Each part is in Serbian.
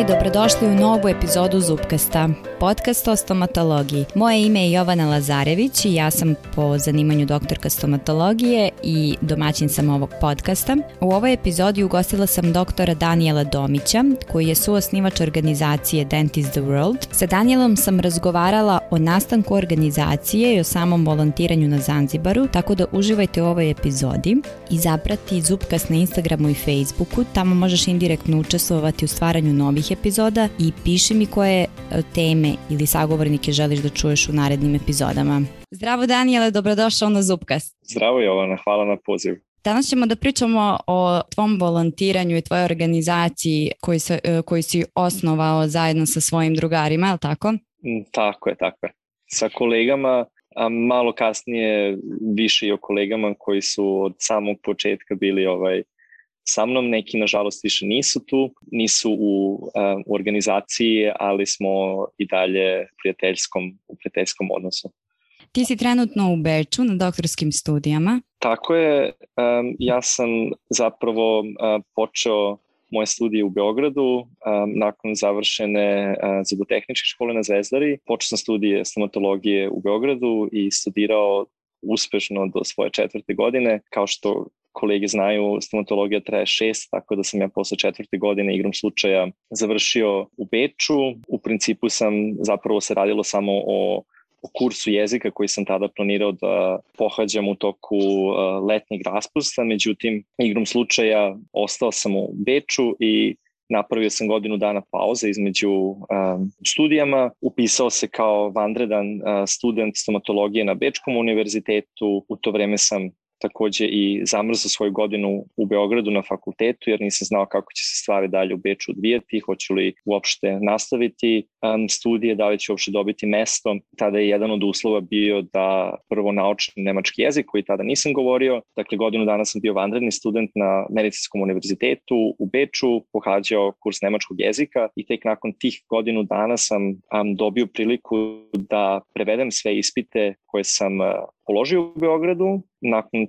i dobrodošli u novu epizodu Zupkasta, podcast o stomatologiji. Moje ime je Jovana Lazarević i ja sam po zanimanju doktorka stomatologije i domaćin sam ovog podcasta. U ovoj epizodi ugostila sam doktora Daniela Domića, koji je suosnivač organizacije Dentist the World. Sa Danielom sam razgovarala o nastanku organizacije i o samom volontiranju na Zanzibaru, tako da uživajte u ovoj epizodi i zaprati Zupkast na Instagramu i Facebooku, tamo možeš indirektno učestvovati u stvaranju novih epizoda i piši mi koje e, teme ili sagovornike želiš da čuješ u narednim epizodama. Zdravo Danijele, dobrodošao na Zupkast. Zdravo Jovana, hvala na pozivu. Danas ćemo da pričamo o tvom volontiranju i tvojoj organizaciji koji, se, e, koji si osnovao zajedno sa svojim drugarima, je li tako? Mm, tako je, tako je. Sa kolegama, a malo kasnije više i o kolegama koji su od samog početka bili ovaj sa mnom, neki nažalost više nisu tu, nisu u, uh, u organizaciji, ali smo i dalje prijateljskom, u prijateljskom odnosu. Ti si trenutno u Beču na doktorskim studijama. Tako je, um, ja sam zapravo uh, počeo moje studije u Beogradu, nakon završene zubotehničke škole na Zvezdari. Počeo sam studije stomatologije u Beogradu i studirao uspešno do svoje četvrte godine. Kao što kolege znaju, stomatologija traje šest, tako da sam ja posle četvrte godine igrom slučaja završio u Beču. U principu sam zapravo se radilo samo o o kursu jezika koji sam tada planirao da pohađam u toku uh, letnjeg raspusta, međutim, igrom slučaja ostao sam u Beču i napravio sam godinu dana pauze između um, studijama, upisao se kao vanredan uh, student stomatologije na Bečkom univerzitetu, u to vreme sam takođe i zamrzao svoju godinu u Beogradu na fakultetu, jer nisam znao kako će se stvari dalje u Beču odvijati, hoću li uopšte nastaviti um, studije, da li ću uopšte dobiti mesto. Tada je jedan od uslova bio da prvo naučim nemački jezik, koji tada nisam govorio. Dakle, godinu dana sam bio vanredni student na Medicinskom univerzitetu u Beču, pohađao kurs nemačkog jezika i tek nakon tih godinu dana sam um, dobio priliku da prevedem sve ispite koje sam položio u Beogradu, nakon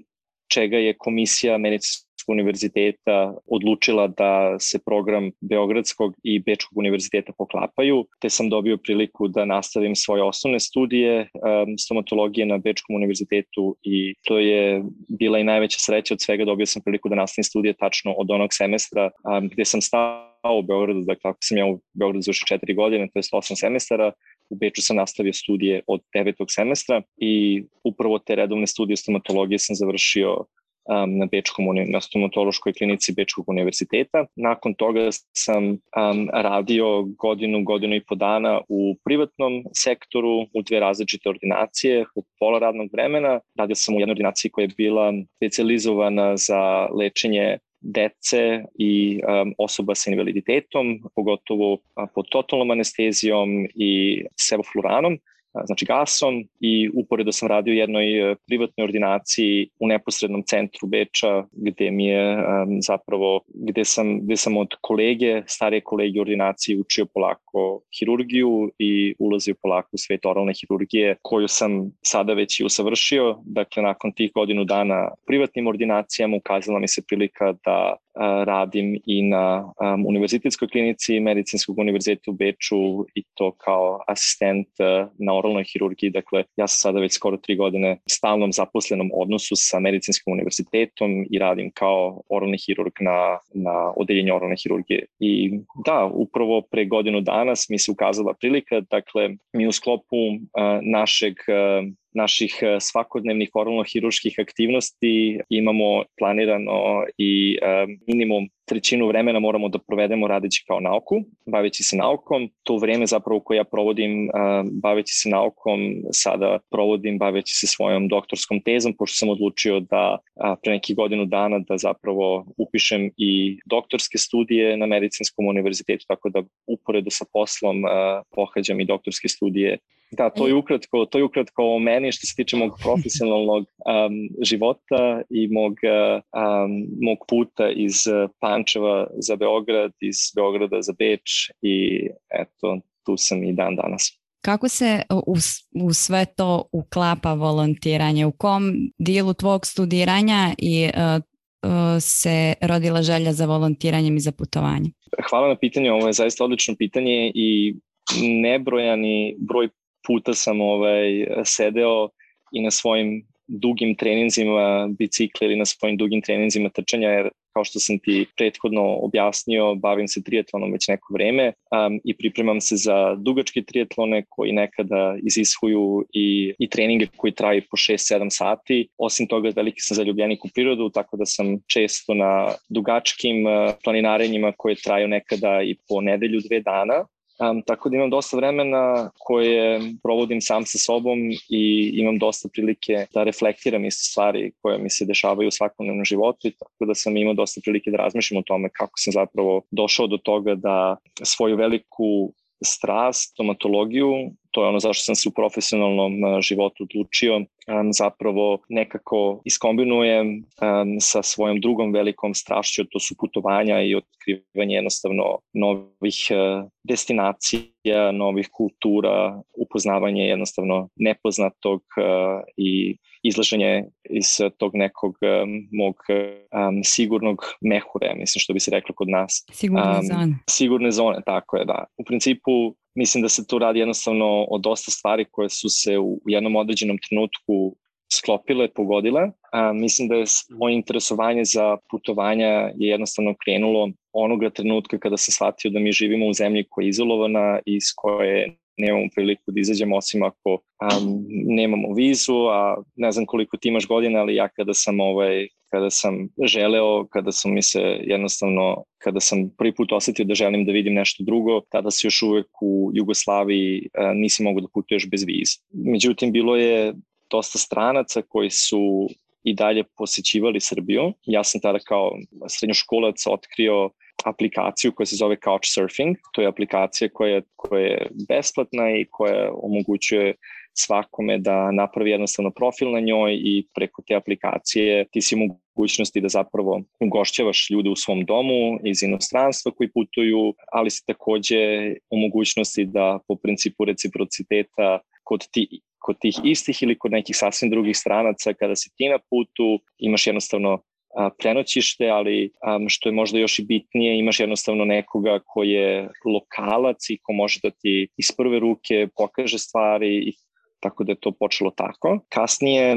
čega je komisija medicinskog univerziteta odlučila da se program Beogradskog i Bečkog univerziteta poklapaju, te sam dobio priliku da nastavim svoje osnovne studije stomatologije na Bečkom univerzitetu i to je bila i najveća sreća od svega, dobio sam priliku da nastavim studije tačno od onog semestra gde sam stao u Beogradu, dakle ako sam ja u Beogradu završio četiri godine, to je osam semestara, u Beču sam nastavio studije od devetog semestra i upravo te redovne studije stomatologije sam završio um, na Bečkom, na stomatološkoj klinici Bečkog univerziteta. Nakon toga sam um, radio godinu, godinu i po dana u privatnom sektoru u dve različite ordinacije u pola radnog vremena. Radio sam u jednoj ordinaciji koja je bila specializovana za lečenje dece i um, osoba sa invaliditetom, pogotovo pod totalnom anestezijom i sevofluranom znači gasom i uporedo sam radio u jednoj e, privatnoj ordinaciji u neposrednom centru Beča gde mi je um, zapravo gde sam, gde sam od kolege, starije kolege ordinacije učio polako hirurgiju i ulazio polako u svet oralne hirurgije koju sam sada već i usavršio. Dakle, nakon tih godinu dana privatnim ordinacijama ukazala mi se prilika da radim i na um, univerzitetskoj klinici Medicinskog univerziteta u Beču i to kao asistent na oralnoj hirurgiji. Dakle, ja sam sada već skoro tri godine stalnom zaposlenom odnosu sa Medicinskim univerzitetom i radim kao oralni hirurg na, na odeljenju oralne hirurgije. I da, upravo pre godinu danas mi se ukazala prilika, dakle, mi u sklopu uh, našeg uh, naših e, svakodnevnih oralno-hiruških aktivnosti imamo planirano i e, minimum trećinu vremena moramo da provedemo radeći kao nauku, baveći se naukom. To vreme zapravo koje ja provodim e, baveći se naukom sada provodim baveći se svojom doktorskom tezom, pošto sam odlučio da pre nekih godinu dana da zapravo upišem i doktorske studije na medicinskom univerzitetu, tako da uporedo sa poslom pohađam i doktorske studije Da, to je ukratko, to je ukratko o meni što se tiče mog profesionalnog um, života i mog, um, mog puta iz Pančeva za Beograd, iz Beograda za Beč i eto, tu sam i dan danas. Kako se u, u sve to uklapa volontiranje? U kom dijelu tvog studiranja i uh, se rodila želja za volontiranjem i za putovanje? Hvala na pitanju, ovo je zaista odlično pitanje i nebrojani broj puta sam ovaj, sedeo i na svojim dugim treninzima bicikla ili na svojim dugim treninzima trčanja, jer kao što sam ti prethodno objasnio, bavim se triatlonom već neko vreme um, i pripremam se za dugačke triatlone koji nekada izishuju i, i treninge koji traju po 6-7 sati. Osim toga, veliki sam zaljubljenik u prirodu, tako da sam često na dugačkim planinarenjima koje traju nekada i po nedelju, dve dana Um, tako da imam dosta vremena koje provodim sam sa sobom i imam dosta prilike da reflektiram iste stvari koje mi se dešavaju u svakodnevnom životu i tako da sam imao dosta prilike da razmišljam o tome kako sam zapravo došao do toga da svoju veliku strast, stomatologiju, to je ono zašto sam se u profesionalnom životu odlučio, um, zapravo nekako iskombinujem um, sa svojom drugom velikom strašću, to su putovanja i otkrivanje jednostavno novih destinacija, novih kultura, upoznavanje jednostavno nepoznatog i izlaženje iz tog nekog mog um, sigurnog mehure, mislim što bi se reklo kod nas. Sigurne um, zone. Sigurne zone, tako je, da. U principu mislim da se tu radi jednostavno o dosta stvari koje su se u jednom određenom trenutku sklopile, pogodile. A, mislim da je moje interesovanje za putovanja je jednostavno krenulo onoga trenutka kada sam shvatio da mi živimo u zemlji koja je izolovana i iz koje nemamo priliku da izađemo osim ako um, nemamo vizu, a ne znam koliko ti imaš godina, ali ja kada sam ovaj, kada sam želeo, kada sam mi se jednostavno, kada sam prvi put osetio da želim da vidim nešto drugo, tada se još uvek u Jugoslaviji uh, nisi mogu da putuješ bez vize. Međutim, bilo je dosta stranaca koji su i dalje posećivali Srbiju. Ja sam tada kao srednjoškolac otkrio aplikaciju koja se zove Couchsurfing. To je aplikacija koja, koja je besplatna i koja omogućuje svakome da napravi jednostavno profil na njoj i preko te aplikacije ti si mogućnosti da zapravo ugošćavaš ljude u svom domu iz inostranstva koji putuju, ali si takođe u mogućnosti da po principu reciprociteta kod ti kod tih istih ili kod nekih sasvim drugih stranaca kada si ti na putu imaš jednostavno prenoćište, ali što je možda još i bitnije, imaš jednostavno nekoga ko je lokalac i ko može da ti iz prve ruke pokaže stvari i tako da je to počelo tako. Kasnije,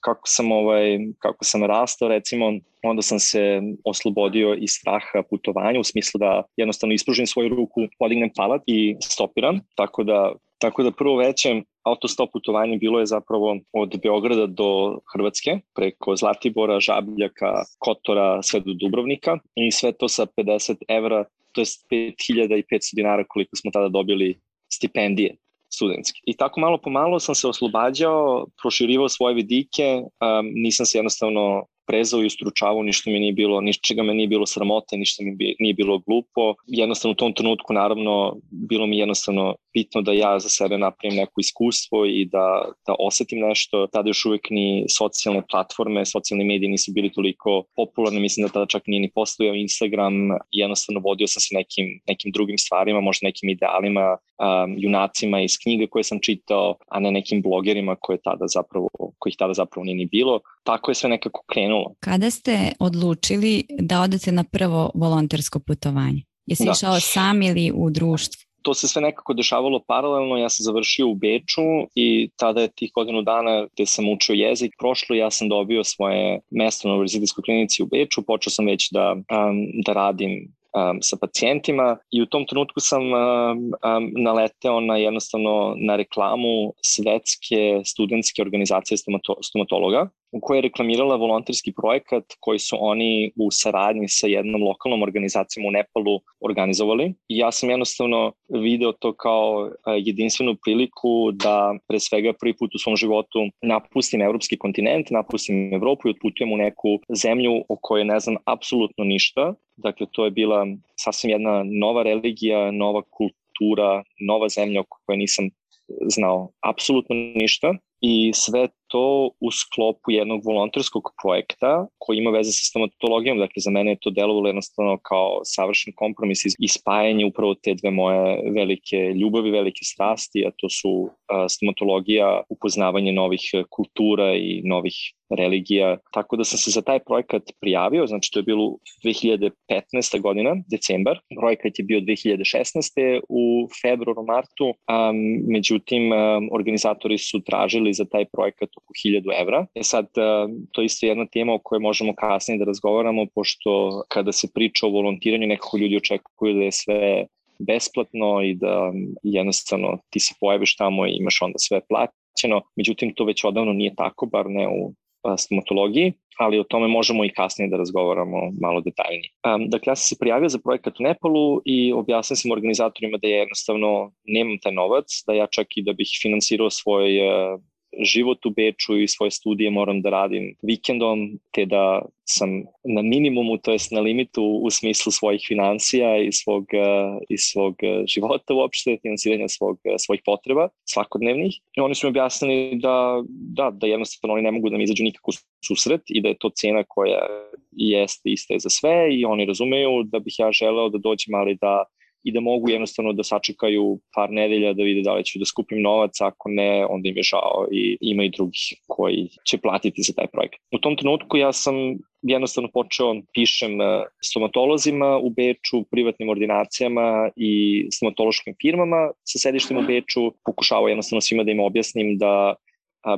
kako sam, ovaj, kako sam rastao, recimo, onda sam se oslobodio iz straha putovanja, u smislu da jednostavno ispružim svoju ruku, podignem palat i stopiram, tako da Tako da prvo veće autostop putovanje bilo je zapravo od Beograda do Hrvatske, preko Zlatibora, Žabljaka, Kotora, sve do Dubrovnika i sve to sa 50 evra, to je 5500 dinara koliko smo tada dobili stipendije studentski. I tako malo po malo sam se oslobađao, proširivao svoje vidike, um, nisam se jednostavno prezao i ustručavao, ništa mi nije bilo, ničega me nije bilo sramote, ništa mi nije bilo glupo. Jednostavno u tom trenutku naravno bilo mi jednostavno bitno da ja za sebe napravim neko iskustvo i da, da osetim nešto. Tada još uvek ni socijalne platforme, socijalni mediji nisu bili toliko popularni, mislim da tada čak nije ni postojao Instagram, jednostavno vodio sam se nekim, nekim drugim stvarima, možda nekim idealima, um, junacima iz knjiga koje sam čitao, a ne nekim blogerima koje tada zapravo, kojih tada zapravo nije ni bilo. Tako je sve nekako krenulo. Kada ste odlučili da odete na prvo volontersko putovanje? Jesi da. išao sam ili u društvu? to se sve nekako dešavalo paralelno, ja sam završio u Beču i tada je tih godinu dana gde sam učio jezik prošlo, ja sam dobio svoje mesto na univerzitijskoj klinici u Beču, počeo sam već da, um, da radim um, sa pacijentima i u tom trenutku sam um, um, naleteo na jednostavno na reklamu svetske studentske organizacije stomato stomatologa u kojoj je reklamirala volonterski projekat koji su oni u saradnji sa jednom lokalnom organizacijom u Nepalu organizovali. I ja sam jednostavno video to kao jedinstvenu priliku da pre svega prvi put u svom životu napustim evropski kontinent, napustim Evropu i otputujem u neku zemlju o kojoj ne znam apsolutno ništa. Dakle, to je bila sasvim jedna nova religija, nova kultura, nova zemlja o kojoj nisam znao apsolutno ništa i sve to u sklopu jednog volonterskog projekta koji ima veze sa stomatologijom, dakle za mene je to delovalo jednostavno kao savršen kompromis i spajanje upravo te dve moje velike ljubavi, velike strasti, a to su stomatologija, upoznavanje novih kultura i novih religija, tako da sam se za taj projekat prijavio, znači to je bilo 2015. godina, decembar, projekat je bio 2016. u februaru, martu, um, međutim um, organizatori su tražili za taj projekat oko 1000 evra. E sad, um, to je isto jedna tema o kojoj možemo kasnije da razgovaramo, pošto kada se priča o volontiranju, nekako ljudi očekuju da je sve besplatno i da jednostavno ti se pojaviš tamo i imaš onda sve plaćeno. Međutim, to već odavno nije tako, bar ne u stomatologiji, ali o tome možemo i kasnije da razgovaramo malo detaljnije. Um, dakle, ja sam se prijavio za projekat u Nepalu i objasnio sam organizatorima da je jednostavno nemam taj novac, da ja čak i da bih finansirao svoj uh, život u Beču i svoje studije moram da radim vikendom, te da sam na minimumu, to jest na limitu u smislu svojih financija i svog, uh, i svog života uopšte, finansiranja svog, svojih potreba svakodnevnih. I oni su mi objasnili da, da, da jednostavno oni ne mogu da mi izađu nikako susret i da je to cena koja jeste ista za sve i oni razumeju da bih ja želeo da dođem, ali da i da mogu jednostavno da sačekaju par nedelja da vide da li ću da skupim novac, ako ne, onda im je žao i ima i drugih koji će platiti za taj projekat. U tom trenutku ja sam jednostavno počeo pišem e, stomatolozima u Beču, privatnim ordinacijama i stomatološkim firmama sa sedištem u Beču, pokušavao jednostavno svima da im objasnim da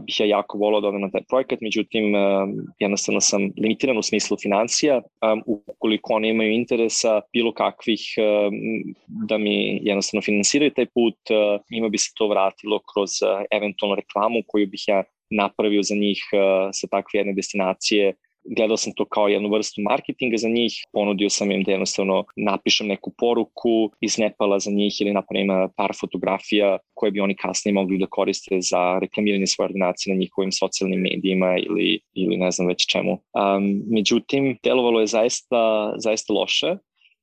bih ja jako volao da odem na taj projekat, međutim jednostavno sam limitiran u smislu financija, ukoliko oni imaju interesa bilo kakvih da mi jednostavno finansiraju taj put, ima bi se to vratilo kroz eventualnu reklamu koju bih ja napravio za njih sa takve jedne destinacije gledao sam to kao jednu vrstu marketinga za njih, ponudio sam im da jednostavno napišem neku poruku iz Nepala za njih ili napravim par fotografija koje bi oni kasnije mogli da koriste za reklamiranje svoje ordinacije na njihovim socijalnim medijima ili, ili ne znam već čemu. Um, međutim, delovalo je zaista, zaista loše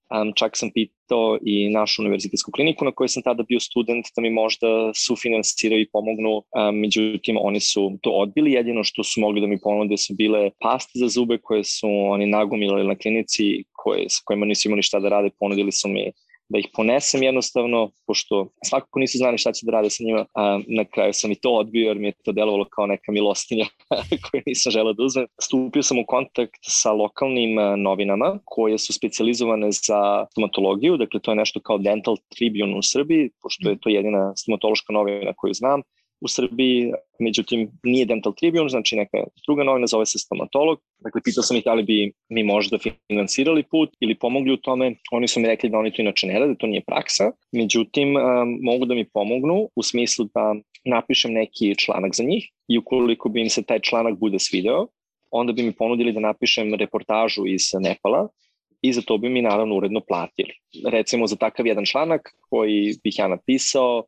Um, čak sam pitao i našu univerzitetsku kliniku na kojoj sam tada bio student da mi možda sufinansiraju i pomognu, um, međutim oni su to odbili, jedino što su mogli da mi ponude su bile paste za zube koje su oni nagomilali na klinici koje, sa kojima nisu imali šta da rade, ponudili su mi da ih ponesem jednostavno, pošto svakako nisu znali šta će da rade sa njima, a na kraju sam i to odbio jer mi je to delovalo kao neka milostinja koju nisam želeo da uzmem. Stupio sam u kontakt sa lokalnim novinama koje su specializovane za stomatologiju, dakle to je nešto kao Dental Tribune u Srbiji, pošto je to jedina stomatološka novina koju znam u Srbiji, međutim nije Dental Tribune, znači neka druga novina zove se stomatolog. Dakle, pitao sam ih da li bi mi možda finansirali put ili pomogli u tome. Oni su mi rekli da oni to inače ne rade, to nije praksa. Međutim, um, mogu da mi pomognu u smislu da napišem neki članak za njih i ukoliko bi im se taj članak bude svideo, onda bi mi ponudili da napišem reportažu iz Nepala i za to bi mi naravno uredno platili. Recimo za takav jedan članak koji bih ja napisao,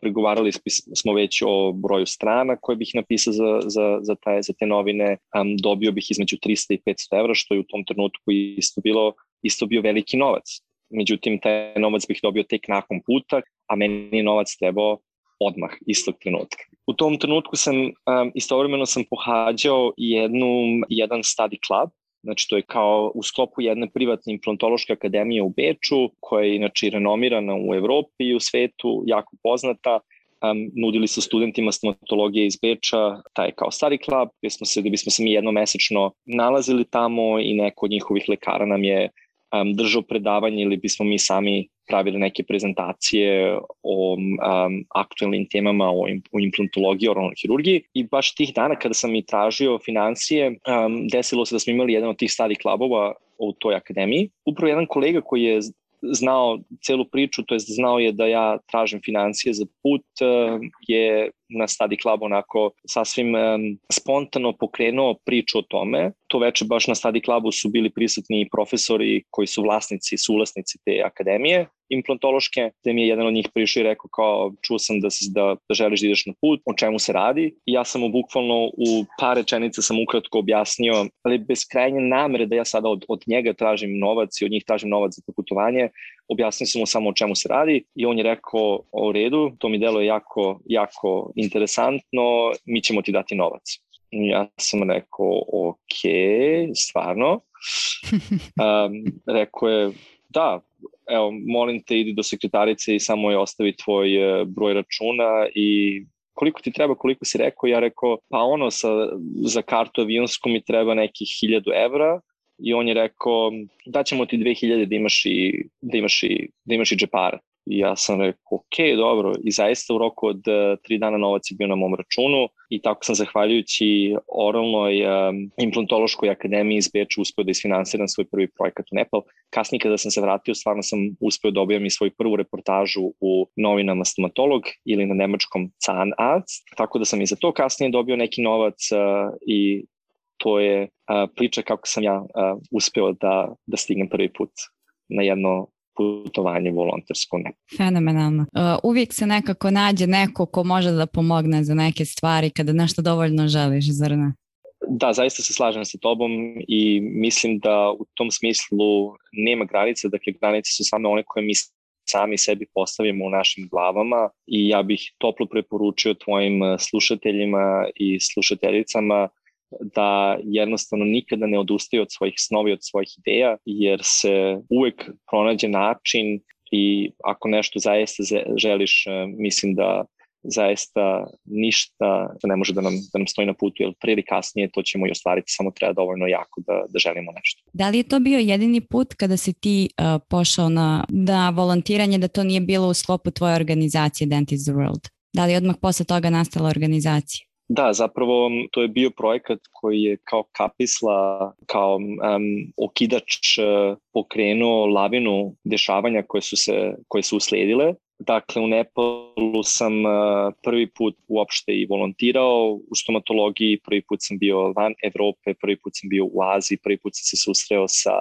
pregovarali smo već o broju strana koje bih napisao za, za, za, taj, za te novine, um, dobio bih između 300 i 500 evra, što je u tom trenutku isto bilo isto bio veliki novac. Međutim, taj novac bih dobio tek nakon puta, a meni je novac trebao odmah, istog trenutka. U tom trenutku sam, um, istovremeno sam pohađao jednu, jedan study club Znači, to je kao u sklopu jedne privatne implantološke akademije u Beču, koja je inače renomirana u Evropi i u svetu, jako poznata. Um, nudili su studentima stomatologije iz Beča, taj kao stari klub, gde smo se, gde bismo se mi jednomesečno nalazili tamo i neko od njihovih lekara nam je um, držao predavanje ili bismo mi sami pravili neke prezentacije o um, aktualnim temama o, o implantologiji, oralnoj hirurgiji i baš tih dana kada sam i tražio financije, um, desilo se da smo imali jedan od tih stadi klubova u toj akademiji. Upravo jedan kolega koji je znao celu priču, to je znao je da ja tražim financije za put, je na Study Club onako sasvim um, spontano pokrenuo priču o tome. To veče baš na Study Clubu su bili prisutni profesori koji su vlasnici, suvlasnici te akademije implantološke, gde mi je jedan od njih prišao i rekao kao čuo sam da, da, da želiš da ideš na put, o čemu se radi. I ja sam mu bukvalno u par rečenica sam ukratko objasnio, ali bez krajnje namere da ja sada od, od njega tražim novac i od njih tražim novac za to putovanje, objasnio sam mu samo o čemu se radi i on je rekao o redu, to mi delo je jako, jako interesantno, mi ćemo ti dati novac. Ja sam rekao, ok, stvarno. Um, rekao je, da, evo, molim te, idi do sekretarice i samo je ostavi tvoj uh, broj računa i koliko ti treba, koliko si rekao, ja rekao, pa ono, sa, za kartu avionsku mi treba nekih 1000 evra, i on je rekao daćemo ti 2000 da imaš i, da imaš i, da imaš i džepara. I ja sam rekao, ok, dobro. I zaista u roku od uh, tri dana novac je bio na mom računu i tako sam zahvaljujući oralnoj um, implantološkoj akademiji iz Beča uspeo da isfinansiram svoj prvi projekat u Nepal. Kasnije kada sam se vratio, stvarno sam uspeo da objavim i svoju prvu reportažu u novinama Stomatolog ili na nemačkom Zahnarzt, tako da sam i za to kasnije dobio neki novac uh, i to je a, priča kako sam ja a, uspeo da, da stignem prvi put na jedno putovanje volontersko. Ne. Fenomenalno. Uvijek se nekako nađe neko ko može da pomogne za neke stvari kada nešto dovoljno želiš, zar ne? Da, zaista se slažem sa tobom i mislim da u tom smislu nema granice, dakle granice su samo one koje mi sami sebi postavimo u našim glavama i ja bih toplo preporučio tvojim slušateljima i slušateljicama da jednostavno nikada ne odustaju od svojih snovi, od svojih ideja, jer se uvek pronađe način i ako nešto zaista želiš, e, mislim da zaista ništa ne može da nam, da nam stoji na putu, jer prije ili kasnije to ćemo i ostvariti, samo treba dovoljno jako da, da želimo nešto. Da li je to bio jedini put kada si ti uh, pošao na da volontiranje, da to nije bilo u sklopu tvoje organizacije Dentist the World? Da li je odmah posle toga nastala organizacija? Da, zapravo to je bio projekat koji je kao kapisla, kao um, okidač uh, pokrenuo lavinu dešavanja koje su, se, koje su usledile. Dakle, u Nepalu sam uh, prvi put uopšte i volontirao u stomatologiji, prvi put sam bio van Evrope, prvi put sam bio u Aziji, prvi put sam se susreo sa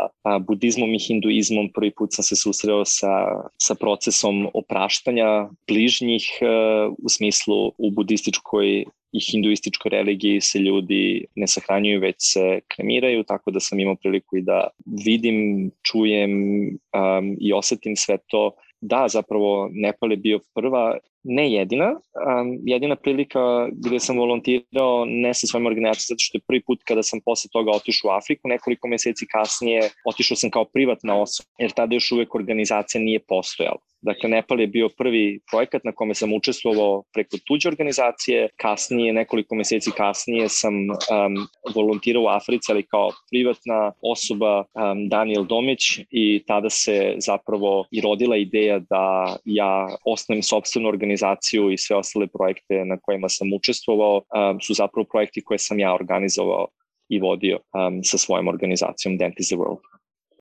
budizmom i hinduizmom, prvi put sam se susreo sa, sa procesom opraštanja bližnjih uh, u smislu u budističkoj i hinduističkoj religiji se ljudi ne sahranjuju, već se kremiraju, tako da sam imao priliku i da vidim, čujem um, i osetim sve to. Da, zapravo Nepal je bio prva, ne jedina, um, jedina prilika gde sam volontirao ne sa svojom organizacijom, zato što je prvi put kada sam posle toga otišao u Afriku, nekoliko meseci kasnije otišao sam kao privatna osoba, jer tada još uvek organizacija nije postojala. Dakle, Nepal je bio prvi projekat na kome sam učestvovao preko tuđe organizacije. Kasnije, nekoliko meseci kasnije sam um, volontirao u Africi, ali kao privatna osoba um, Daniel Domić i tada se zapravo i rodila ideja da ja osnovim sobstvenu organizaciju i sve ostale projekte na kojima sam učestvovao um, su zapravo projekti koje sam ja organizovao i vodio um, sa svojom organizacijom Dentist the World.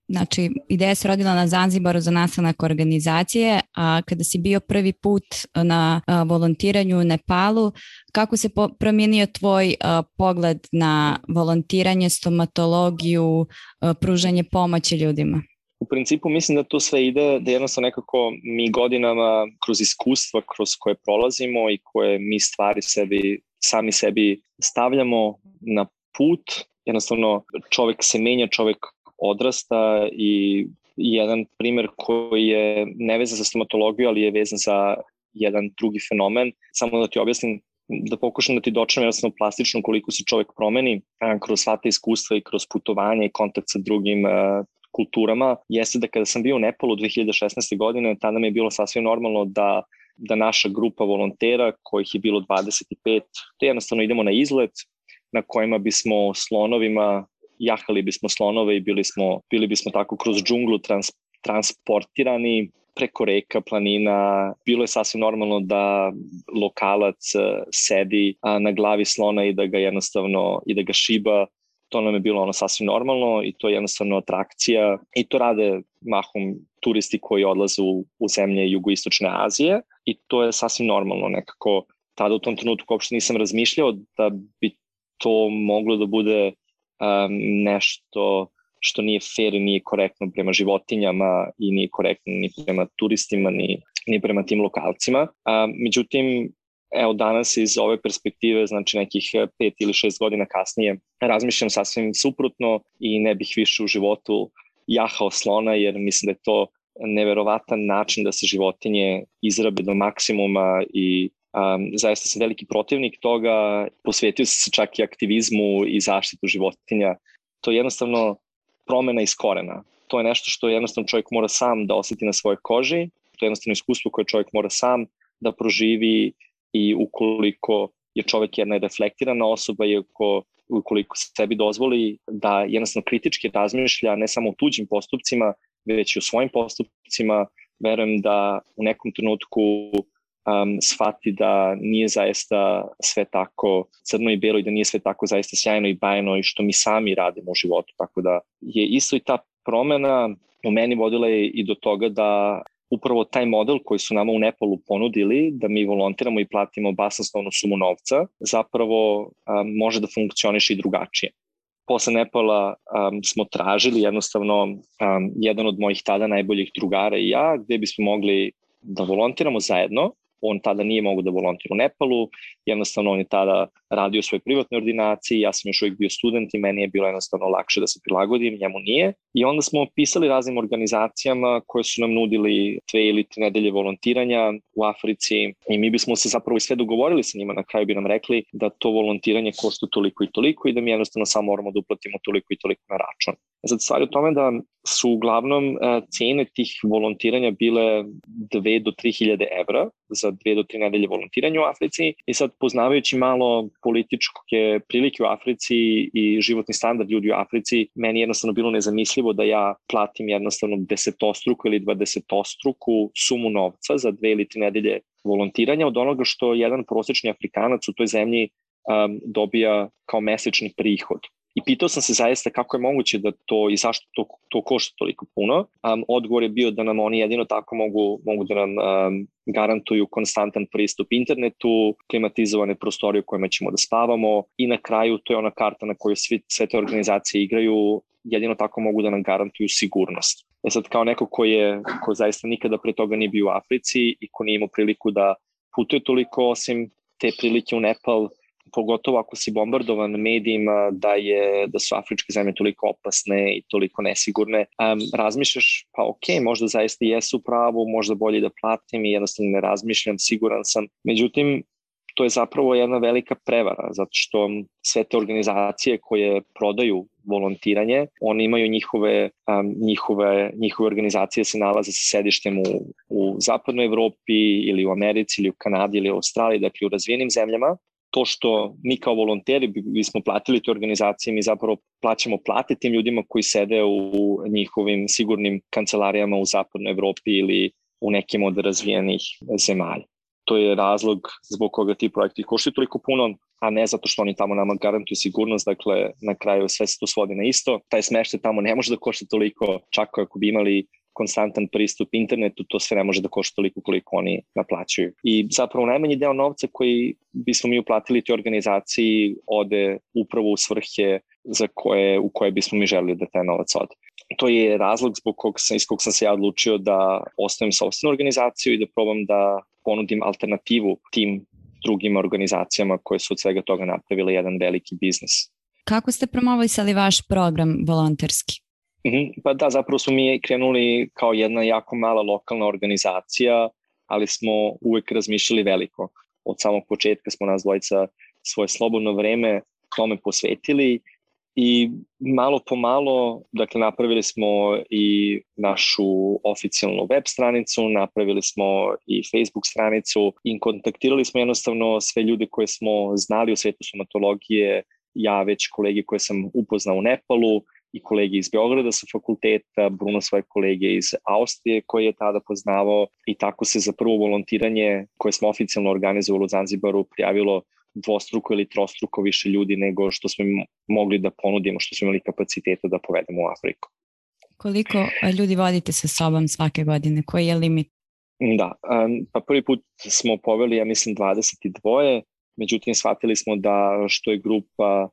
Znači, ideja se rodila na Zanzibaru za nastanak organizacije, a kada si bio prvi put na a, volontiranju u Nepalu, kako se po, promijenio tvoj a, pogled na volontiranje, stomatologiju, a, pružanje pomoći ljudima? U principu mislim da to sve ide, da jednostavno nekako mi godinama kroz iskustva kroz koje prolazimo i koje mi stvari sebi, sami sebi stavljamo na put, jednostavno čovek se menja, čovek odrasta i jedan primer koji je nevezan za stomatologiju, ali je vezan za jedan drugi fenomen. Samo da ti objasnim, da pokušam da ti dočnem jednostavno plastično koliko se čovek promeni kroz sva ta iskustva i kroz putovanje i kontakt sa drugim kulturama, jeste da kada sam bio u Nepalu 2016. godine, tada mi je bilo sasvim normalno da da naša grupa volontera, kojih je bilo 25, to jednostavno idemo na izlet na kojima bismo slonovima jahali bismo slonove i bili, smo, bili bismo tako kroz džunglu trans, transportirani preko reka, planina. Bilo je sasvim normalno da lokalac e, sedi na glavi slona i da ga jednostavno i da ga šiba to nam je bilo ono sasvim normalno i to je jednostavno atrakcija i to rade mahom turisti koji odlaze u, u zemlje jugoistočne Azije i to je sasvim normalno nekako tada u tom trenutku uopšte nisam razmišljao da bi to moglo da bude um, nešto što nije fair i nije korektno prema životinjama i nije korektno ni prema turistima ni, ni prema tim lokalcima. Um, međutim, evo danas iz ove perspektive, znači nekih pet ili šest godina kasnije, razmišljam sasvim suprotno i ne bih više u životu jahao slona jer mislim da je to neverovatan način da se životinje izrabe do maksimuma i um, zaista sam veliki protivnik toga, posvetio sam se čak i aktivizmu i zaštitu životinja. To je jednostavno promena iz korena. To je nešto što jednostavno čovjek mora sam da oseti na svojoj koži, to je jednostavno iskustvo koje čovjek mora sam da proživi i ukoliko je čovjek jedna reflektirana osoba i ako ukoliko sebi dozvoli da jednostavno kritički razmišlja ne samo o tuđim postupcima, već i o svojim postupcima, verujem da u nekom trenutku um, shvati da nije zaista sve tako crno i belo i da nije sve tako zaista sjajno i bajno i što mi sami radimo u životu. Tako da je isto i ta promena u meni vodila je i do toga da upravo taj model koji su nama u Nepalu ponudili, da mi volontiramo i platimo basasnovnu sumu novca, zapravo um, može da funkcioniše i drugačije. Posle Nepala um, smo tražili jednostavno um, jedan od mojih tada najboljih drugara i ja, gde bismo mogli da volontiramo zajedno on tada nije mogu da volontira u Nepalu, jednostavno on je tada radio u svojoj privatnoj ordinaciji, ja sam još uvijek bio student i meni je bilo jednostavno lakše da se prilagodim, njemu nije. I onda smo pisali raznim organizacijama koje su nam nudili dve ili tri nedelje volontiranja u Africi i mi bismo se zapravo i sve dogovorili sa njima, na kraju bi nam rekli da to volontiranje košta toliko i toliko i da mi jednostavno samo moramo da uplatimo toliko i toliko na račun. Sad stvari u tome da su uglavnom uh, cene tih volontiranja bile 2 do 3 hiljade evra za 2 do 3 nedelje volontiranja u Africi i sad poznavajući malo političke prilike u Africi i životni standard ljudi u Africi, meni jednostavno bilo nezamislivo da ja platim jednostavno desetostruku ili dvadesetostruku sumu novca za dve ili tri nedelje volontiranja od onoga što jedan prosečni Afrikanac u toj zemlji um, dobija kao mesečni prihod. I pitao sam se zaista kako je moguće da to i zašto to, to košta toliko puno. Um, odgovor je bio da nam oni jedino tako mogu, mogu da nam um, garantuju konstantan pristup internetu, klimatizovane prostorije u kojima ćemo da spavamo i na kraju to je ona karta na kojoj svi, sve te organizacije igraju, jedino tako mogu da nam garantuju sigurnost. E sad kao neko ko je, ko zaista nikada pre toga nije bio u Africi i ko nije imao priliku da putuje toliko osim te prilike u Nepal, pogotovo ako si bombardovan medijima da je da su afričke zemlje toliko opasne i toliko nesigurne, um, razmišljaš pa ok, možda zaista jesu pravo, možda bolje da platim i jednostavno ne razmišljam, siguran sam. Međutim, to je zapravo jedna velika prevara, zato što sve te organizacije koje prodaju volontiranje, oni imaju njihove, um, njihove, njihove organizacije se nalaze sa sedištem u, u zapadnoj Evropi ili u Americi ili u Kanadi ili u Australiji, dakle u razvijenim zemljama to što mi kao volonteri bismo platili te organizacije, mi zapravo plaćamo plate tim ljudima koji sede u njihovim sigurnim kancelarijama u zapadnoj Evropi ili u nekim od razvijenih zemalja. To je razlog zbog koga ti projekti koštaju toliko puno, a ne zato što oni tamo nama garantuju sigurnost, dakle na kraju sve se to svodi na isto. Taj smeštaj tamo ne može da košta toliko, čak ako bi imali konstantan pristup internetu, to sve ne može da košta toliko koliko oni naplaćuju. I zapravo najmanji deo novca koji bismo mi uplatili te organizaciji ode upravo u svrhe za koje, u koje bismo mi želeli da taj novac ode. To je razlog zbog kog sam, iz kog sam se ja odlučio da ostavim sobstvenu organizaciju i da probam da ponudim alternativu tim drugim organizacijama koje su od svega toga napravile jedan veliki biznis. Kako ste promovisali vaš program volonterski? Mhm, pa da, zapravo smo mi krenuli kao jedna jako mala lokalna organizacija, ali smo uvek razmišljali veliko. Od samog početka smo nas dvojica svoje slobodno vreme tome posvetili i malo po malo, dakle, napravili smo i našu oficijalnu web stranicu, napravili smo i Facebook stranicu i kontaktirali smo jednostavno sve ljude koje smo znali u svetu somatologije, ja već kolege koje sam upoznao u Nepalu, i kolege iz Beograda sa fakulteta, Bruno svoje kolege iz Austrije koje je tada poznavao i tako se za prvo volontiranje koje smo oficijalno organizovali u Zanzibaru prijavilo dvostruko ili trostruko više ljudi nego što smo mogli da ponudimo, što smo imali kapaciteta da povedemo u Afriku. Koliko ljudi vodite sa sobom svake godine? Koji je limit? Da, pa prvi put smo poveli, ja mislim, 22, međutim shvatili smo da što je grupa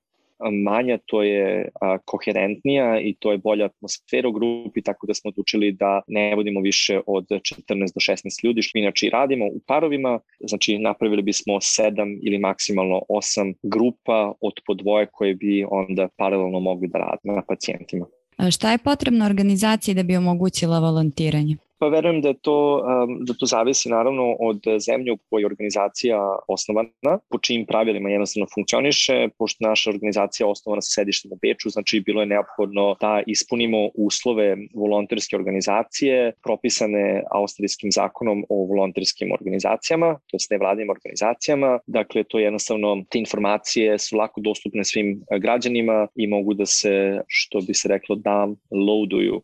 manja, to je a, koherentnija i to je bolja atmosfera u grupi, tako da smo odlučili da ne vodimo više od 14 do 16 ljudi, što inače i radimo u parovima, znači napravili bismo 7 ili maksimalno 8 grupa od po dvoje koje bi onda paralelno mogli da rade na pacijentima. A šta je potrebno organizaciji da bi omogućila volontiranje? Pa verujem da, to, da to zavisi naravno od zemlje u kojoj je organizacija osnovana, po čijim pravilima jednostavno funkcioniše, pošto naša organizacija je osnovana sa sedištem u Beču, znači bilo je neophodno da ispunimo uslove volonterske organizacije propisane austrijskim zakonom o volonterskim organizacijama, to je nevladnim organizacijama. Dakle, to je jednostavno, te informacije su lako dostupne svim građanima i mogu da se, što bi se reklo, downloaduju um,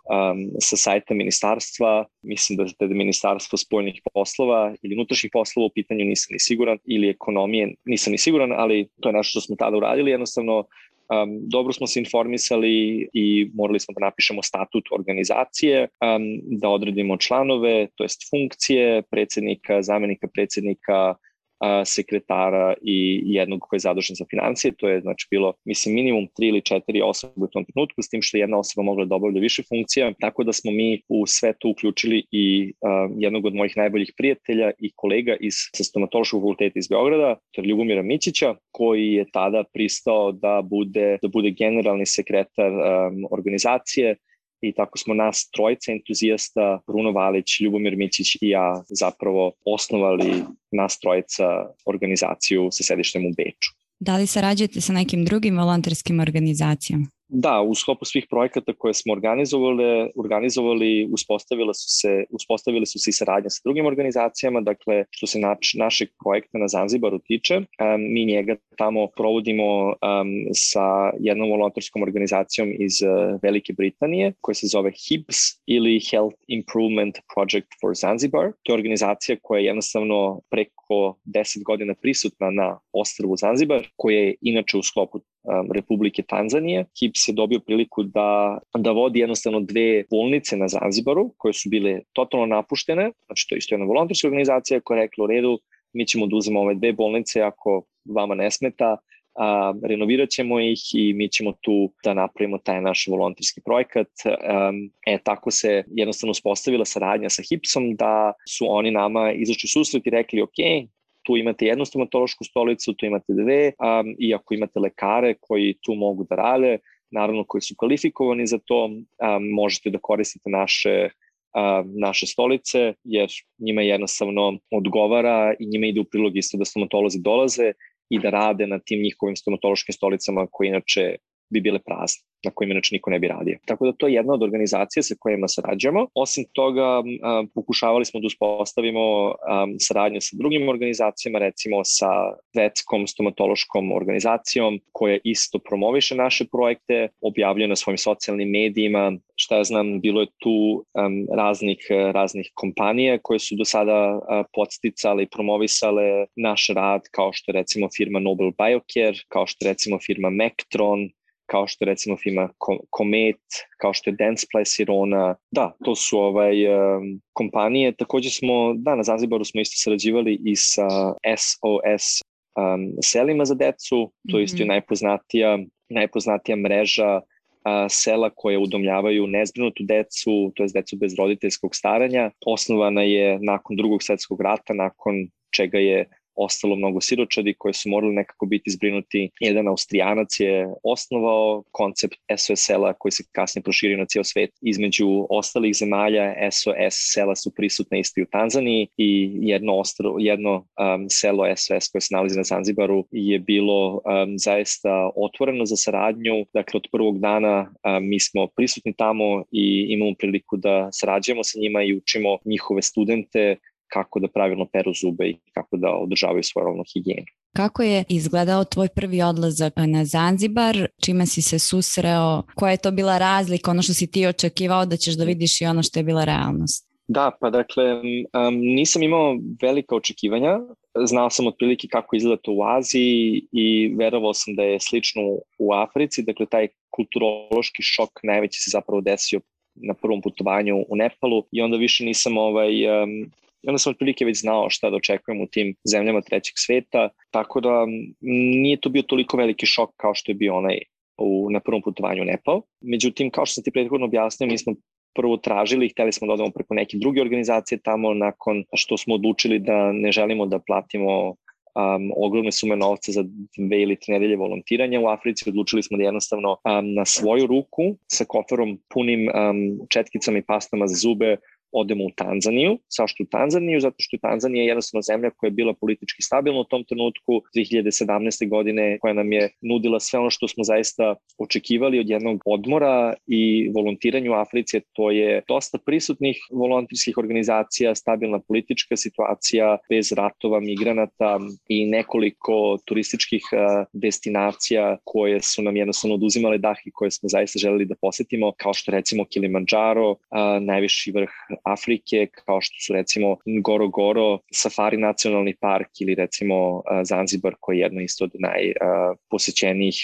sa sajta ministarstva mislim da je ministarstvo spoljnih poslova ili unutrašnjih poslova u pitanju nisam ni siguran ili ekonomije nisam ni siguran, ali to je nešto što smo tada uradili, jednostavno um, dobro smo se informisali i morali smo da napišemo statut organizacije, um, da odredimo članove, to jest funkcije predsednika, zamenika predsednika, sekretara i jednog koji je zadužen za financije. To je znači bilo, mislim, minimum tri ili četiri osobe u tom trenutku, s tim što jedna osoba mogla da obavlja više funkcija, tako da smo mi u sve to uključili i uh, jednog od mojih najboljih prijatelja i kolega iz stomatološkog fakulteta iz Beograda, to je Ljubomira Mićića, koji je tada pristao da bude, da bude generalni sekretar um, organizacije i tako smo nas trojica entuzijasta, Bruno Valić, Ljubomir Mićić i ja zapravo osnovali nas trojica organizaciju sa sedištem u Beču. Da li sarađujete sa nekim drugim volonterskim organizacijama? Da, u sklopu svih projekata koje smo organizovali, organizovali uspostavile su se, uspostavile su se i saradnje sa drugim organizacijama, dakle, što se nač, našeg projekta na Zanzibaru tiče, um, mi njega tamo provodimo um, sa jednom volonterskom organizacijom iz uh, Velike Britanije, koja se zove HIPS ili Health Improvement Project for Zanzibar. To je organizacija koja je jednostavno preko 10 godina prisutna na ostrvu Zanzibar, koja je inače u sklopu Republike Tanzanije. HIPS je dobio priliku da, da vodi jednostavno dve bolnice na Zanzibaru, koje su bile totalno napuštene, znači to je isto jedna volontarska organizacija koja je rekla u redu, mi ćemo da uzemo ove dve bolnice ako vama ne smeta, a, renovirat ćemo ih i mi ćemo tu da napravimo taj naš volonterski projekat. Um, e, tako se jednostavno uspostavila saradnja sa HIPSom da su oni nama izašli susret i rekli ok, tu imate jednu stomatološku stolicu, tu imate dve, um, i ako imate lekare koji tu mogu da rade, naravno koji su kvalifikovani za to, um, možete da koristite naše naše stolice, jer njima jednostavno odgovara i njima ide u prilog isto da stomatolozi dolaze i da rade na tim njihovim stomatološkim stolicama koje inače bi bile prazne na kojima inače niko ne bi radio. Tako da to je jedna od organizacija sa kojima sarađujemo. Osim toga, pokušavali smo da uspostavimo saradnju sa drugim organizacijama, recimo sa vetskom stomatološkom organizacijom koja isto promoviše naše projekte, objavljuje na svojim socijalnim medijima, šta ja znam, bilo je tu raznih, raznih kompanija koje su do sada podsticale i promovisale naš rad, kao što je recimo firma Nobel Biocare, kao što je recimo firma Mectron, kao što recimo firma Comet, kao što je Dentsply Sirona. Da, to su ovaj, um, kompanije. Takođe smo, da, na Zanzibaru smo isto sarađivali i sa SOS um, selima za decu. To je isto mm -hmm. najpoznatija, najpoznatija mreža a, sela koje udomljavaju nezbrinutu decu, to je decu bez roditeljskog staranja. Osnovana je nakon drugog svetskog rata, nakon čega je ostalo mnogo siročadi koje su morali nekako biti zbrinuti. Jedan Austrijanac je osnovao koncept SOS-sela koji se kasnije proširio na cijel svet. Između ostalih zemalja SOS sela su prisutne isto i u Tanzaniji i jedno, ostro, jedno um, selo SOS koje se nalazi na Zanzibaru je bilo um, zaista otvoreno za saradnju. Dakle, od prvog dana um, mi smo prisutni tamo i imamo priliku da sarađujemo sa njima i učimo njihove studente kako da pravilno peru zube i kako da održavaju svoju rovnu higijenu. Kako je izgledao tvoj prvi odlazak na Zanzibar? Čime si se susreo? Koja je to bila razlika? Ono što si ti očekivao da ćeš da vidiš i ono što je bila realnost? Da, pa dakle, um, nisam imao velika očekivanja. Znao sam otprilike kako izgleda to u Aziji i verovao sam da je slično u Africi. Dakle, taj kulturološki šok najveći se zapravo desio na prvom putovanju u Nepalu i onda više nisam ovaj, um, I onda sam otprilike već znao šta da očekujem u tim zemljama trećeg sveta, tako da nije to bio toliko veliki šok kao što je bio onaj u, na prvom putovanju u Nepal. Međutim, kao što sam ti prethodno objasnio, mi smo prvo tražili hteli smo da odemo preko neke druge organizacije tamo nakon što smo odlučili da ne želimo da platimo um, ogromne sume novca za dve ili tri nedelje volontiranja u Africi. Odlučili smo da jednostavno um, na svoju ruku sa koferom punim um, četkicama i pastama za zube odemo u Tanzaniju. Sašto u Tanzaniju? Zato što je Tanzanija jednostavno zemlja koja je bila politički stabilna u tom trenutku 2017. godine koja nam je nudila sve ono što smo zaista očekivali od jednog odmora i volontiranja u Africi. To je dosta prisutnih volontirskih organizacija, stabilna politička situacija bez ratova, migranata i nekoliko turističkih destinacija koje su nam jednostavno oduzimale dah i koje smo zaista želeli da posetimo, kao što recimo Kilimanjaro, najviši vrh Afrike, kao što su recimo Goro Goro, Safari nacionalni park ili recimo Zanzibar koji je jedno isto od najposećenijih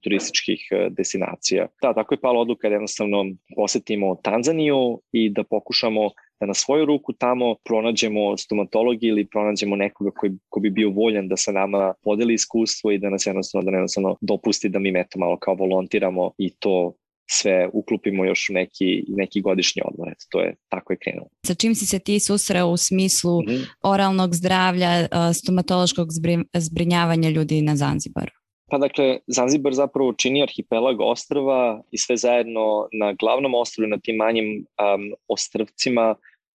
turističkih destinacija. Da, tako je pala odluka da jednostavno posetimo Tanzaniju i da pokušamo da na svoju ruku tamo pronađemo stomatologi ili pronađemo nekoga koji, ko bi bio voljan da sa nama podeli iskustvo i da nas jednostavno, da jednostavno dopusti da mi eto malo kao volontiramo i to sve uklupimo još u neki, neki godišnji odmor. Eto, to je tako je krenulo. Sa čim si se ti susreo u smislu mm -hmm. oralnog zdravlja, stomatološkog zbrinjavanja ljudi na Zanzibaru? Pa dakle, Zanzibar zapravo čini arhipelag ostrava i sve zajedno na glavnom ostrovu na tim manjim um, ostrvcima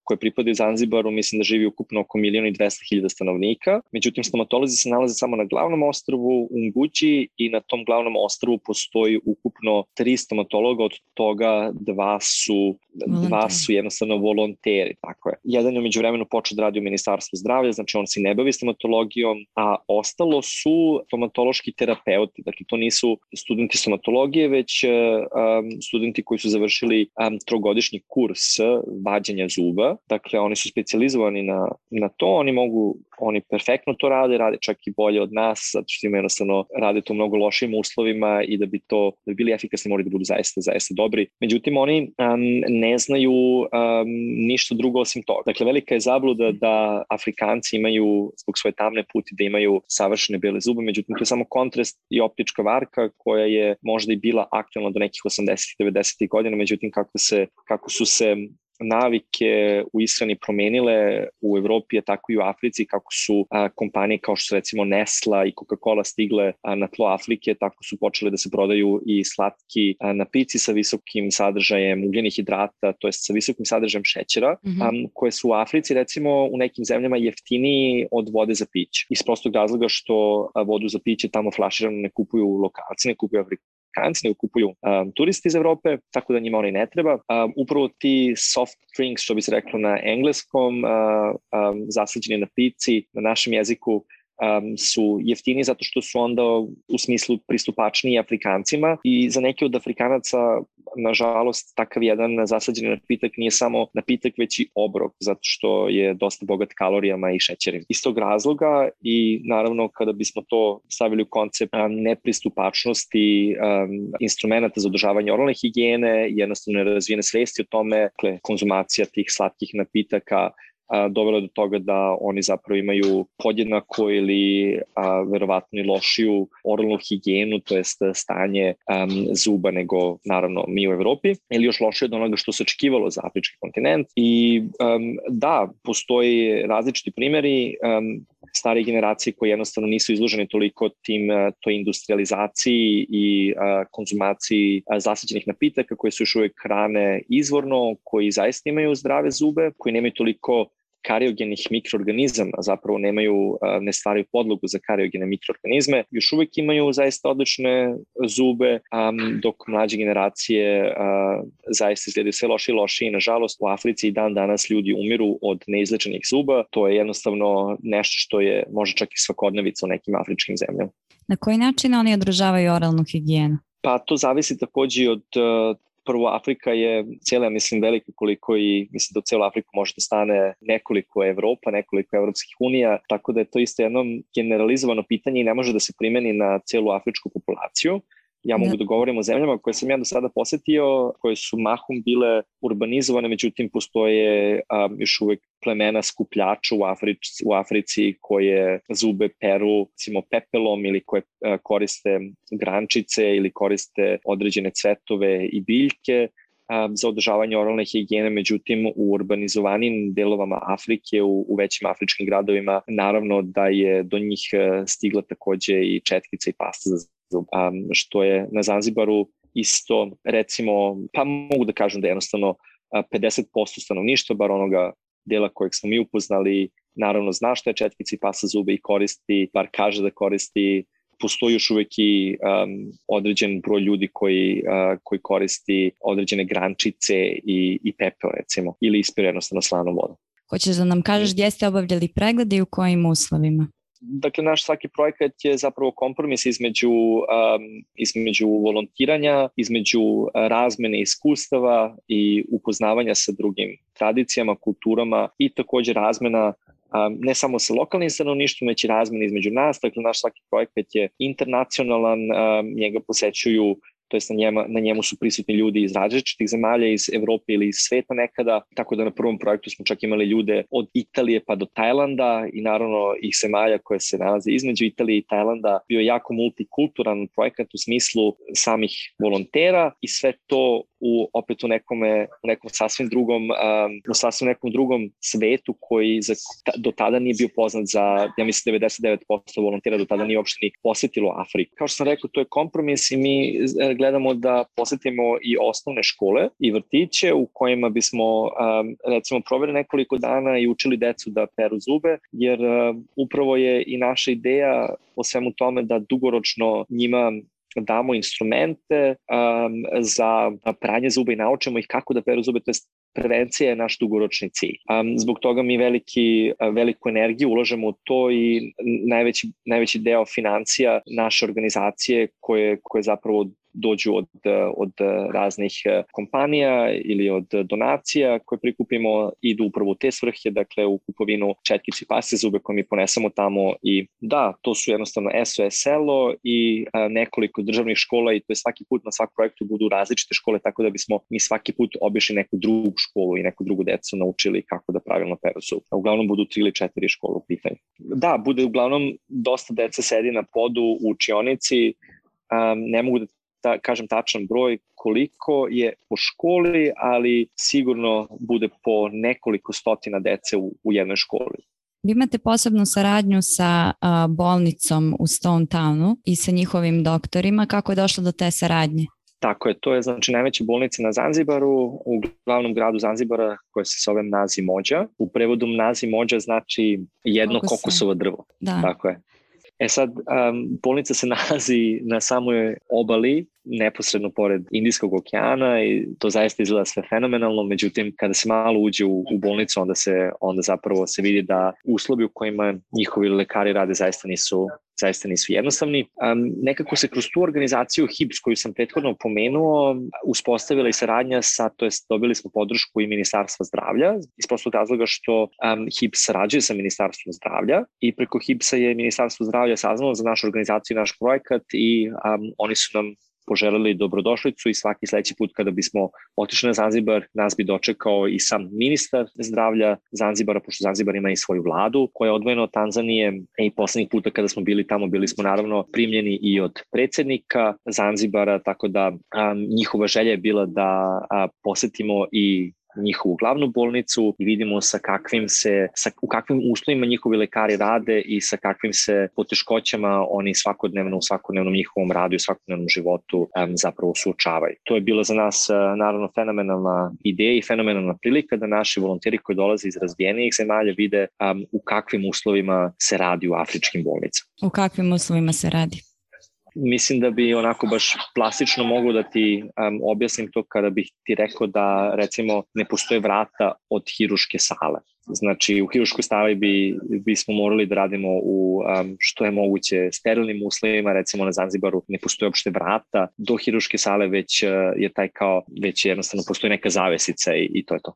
koje pripadaju Zanzibaru, mislim da živi ukupno oko milijuna i 200 hiljada stanovnika. Međutim, stomatolozi se nalaze samo na glavnom ostrvu Ungući i na tom glavnom ostrvu postoji ukupno tri stomatologa, od toga dva su, dva su jednostavno volonteri. Tako je. Jedan je umeđu vremenu počeo da radi u Ministarstvu zdravlja, znači on se ne bavi stomatologijom, a ostalo su stomatološki terapeuti. Dakle, to nisu studenti stomatologije, već um, studenti koji su završili um, trogodišnji kurs vađenja zuba Dakle, oni su specializovani na, na to, oni mogu, oni perfektno to rade, rade čak i bolje od nas, zato što im jednostavno rade to u mnogo lošim uslovima i da bi to, da bi bili efikasni moraju da budu zaista, zaista dobri. Međutim, oni um, ne znaju um, ništa drugo osim toga. Dakle, velika je zabluda da Afrikanci imaju, zbog svoje tamne puti, da imaju savršene bele zube, međutim, to je samo kontrast i optička varka koja je možda i bila aktualna do nekih 80-90 godina, međutim, kako, se, kako su se navike u ishrani promenile u Evropi, a tako i u Africi, kako su a, kompanije kao što su recimo Nesla i Coca-Cola stigle a, na tlo Afrike, tako su počele da se prodaju i slatki a, napici sa visokim sadržajem ugljenih hidrata, to jest sa visokim sadržajem šećera, mm -hmm. a, koje su u Africi recimo u nekim zemljama jeftiniji od vode za piće. Iz prostog razloga što vodu za piće tamo flaširano ne kupuju lokalci, ne kupuju Amerikanci, nego kupuju um, turisti iz Evrope, tako da njima oni ne treba. Um, upravo ti soft drinks, što bi se reklo na engleskom, uh, um, zasađeni na pici, na našem jeziku, um, su jeftini zato što su onda u smislu pristupačniji Afrikancima i za neke od Afrikanaca nažalost takav jedan zasađeni napitak nije samo napitak već i obrok zato što je dosta bogat kalorijama i šećerima. Iz tog razloga i naravno kada bismo to stavili u koncept nepristupačnosti um, instrumenta za održavanje oralne higijene, jednostavno razvijene svesti o tome, dakle, konzumacija tih slatkih napitaka dovelo do toga da oni zapravo imaju podjednako ili a, verovatno i lošiju oralnu higijenu, to jest stanje um, zuba nego naravno mi u Evropi, ili još lošije od onoga što se očekivalo za afrički kontinent. I um, da, postoji različiti primeri, um, stare generacije koje jednostavno nisu izložene toliko tim toj industrializaciji i a, konzumaciji a, napitaka koje su još uvek hrane izvorno, koji zaista imaju zdrave zube, koji nemaju toliko kariogenih mikroorganizama, zapravo nemaju, ne stvaraju podlogu za kariogene mikroorganizme, još uvek imaju zaista odlične zube, dok mlađe generacije zaista izgledaju sve loše i loše i nažalost u Africi i dan danas ljudi umiru od neizlečenih zuba, to je jednostavno nešto što je možda čak i svakodnevica u nekim afričkim zemljama. Na koji način oni održavaju oralnu higijenu? Pa to zavisi takođe od prvo Afrika je cijela, mislim, velika koliko i mislim da u cijelu Afriku može da stane nekoliko Evropa, nekoliko Evropskih unija, tako da je to isto jedno generalizovano pitanje i ne može da se primeni na cijelu afričku populaciju. Ja mogu da. govorim o zemljama koje sam ja do sada posetio, koje su mahom bile urbanizovane, međutim postoje um, još uvek plemena skupljača u Africi, u Africi koje zube peru, recimo pepelom ili koje uh, koriste grančice ili koriste određene cvetove i biljke um, za održavanje oralne higijene, međutim u urbanizovanim delovama Afrike, u, u većim afričkim gradovima, naravno da je do njih stigla takođe i četkica i pasta za um, što je na Zanzibaru isto, recimo, pa mogu da kažem da jednostavno 50% stanovništva, bar onoga dela kojeg smo mi upoznali, naravno zna što je četkici pasa zube i koristi, bar kaže da koristi, postoji još uvek i um, određen broj ljudi koji, uh, koji koristi određene grančice i, i pepeo recimo, ili ispire jednostavno slanom vodom. Hoćeš da nam kažeš gdje ste obavljali preglede i u kojim uslovima? Dakle, naš svaki projekat je zapravo kompromis između, um, između volontiranja, između razmene iskustava i upoznavanja sa drugim tradicijama, kulturama i takođe razmena um, ne samo sa lokalnim stanovništvom, već i razmene između nas. Dakle, naš svaki projekat je internacionalan, um, njega posećuju to jest na, njema, na njemu su prisutni ljudi iz različitih zemalja, iz Evrope ili iz sveta nekada, tako da na prvom projektu smo čak imali ljude od Italije pa do Tajlanda i naravno ih zemalja koje se nalaze između Italije i Tajlanda. Bio jako multikulturan projekat u smislu samih volontera i sve to u opet u nekome u nekom sasvim drugom um, u sasvim nekom drugom svetu koji za, do tada nije bio poznat za ja mislim 99% volontera do tada nije uopšte ni posetilo Afriku. Kao što sam rekao, to je kompromis i mi e, gledamo da posetimo i osnovne škole i vrtiće u kojima bismo um, recimo proveli nekoliko dana i učili decu da peru zube, jer um, upravo je i naša ideja o svemu tome da dugoročno njima damo instrumente um, za pranje zuba i naučimo ih kako da peru zube, to je prevencija je naš dugoročni cilj. Um, zbog toga mi veliki, veliku energiju ulažemo u to i najveći, najveći deo financija naše organizacije koje, koje zapravo dođu od, od raznih kompanija ili od donacija koje prikupimo idu upravo u te svrhe, dakle u kupovinu četkici pase zube koje mi ponesemo tamo i da, to su jednostavno SOS selo i nekoliko državnih škola i to je svaki put na svakom projektu budu različite škole, tako da bismo mi svaki put obišli neku drugu školu i neku drugu decu naučili kako da pravilno peru zub. Uglavnom budu tri ili četiri škole u pitanju. Da, bude uglavnom dosta dece sedi na podu u učionici, um, ne mogu da ta, kažem tačan broj koliko je po školi, ali sigurno bude po nekoliko stotina dece u, u jednoj školi. Vi imate posebnu saradnju sa a, bolnicom u Stone Townu i sa njihovim doktorima. Kako je došlo do te saradnje? Tako je, to je znači najveća bolnica na Zanzibaru, u glavnom gradu Zanzibara koja se zove Nazi Mođa. U prevodu Nazi Mođa znači jedno kokosovo drvo. Da. Tako je. E sad, um, bolnica se nalazi na samoj obali, neposredno pored Indijskog okeana i to zaista izgleda sve fenomenalno, međutim kada se malo uđe u, u bolnicu onda se onda zapravo se vidi da uslovi u kojima njihovi lekari rade zaista nisu zaista nisu jednostavni. Um, nekako se kroz tu organizaciju HIPS koju sam prethodno pomenuo uspostavila i saradnja sa, to jest dobili smo podršku i Ministarstva zdravlja iz prostog razloga što um, HIPS sarađuje sa Ministarstvom zdravlja i preko HIPS-a je Ministarstvo zdravlja saznalo za našu organizaciju i naš projekat i um, oni su nam poželeli dobrodošlicu i svaki sledeći put kada bismo otišli na Zanzibar, nas bi dočekao i sam ministar zdravlja Zanzibara, pošto Zanzibar ima i svoju vladu koja je odvojena od Tanzanije. I poslednjih puta kada smo bili tamo bili smo naravno primljeni i od predsednika Zanzibara, tako da a, njihova želja je bila da a, posetimo i njihovu glavnu bolnicu i vidimo sa kakvim se, sa, u kakvim uslovima njihovi lekari rade i sa kakvim se poteškoćama oni svakodnevno u svakodnevnom njihovom radu i svakodnevnom životu um, zapravo suočavaju. To je bila za nas uh, naravno fenomenalna ideja i fenomenalna prilika da naši volonteri koji dolaze iz razvijenijih zemalja vide um, u kakvim uslovima se radi u afričkim bolnicama. U kakvim uslovima se radi? Mislim da bi onako baš plastično mogu da ti um, objasnim to kada bih ti rekao da recimo ne postoje vrata od hiruške sale. Znači u hiruškoj sali bi, bismo morali da radimo u um, što je moguće sterilnim uslovima, recimo na Zanzibaru ne postoje uopšte vrata do hiruške sale, već uh, je taj kao, već jednostavno postoji neka zavesica i, i to je to.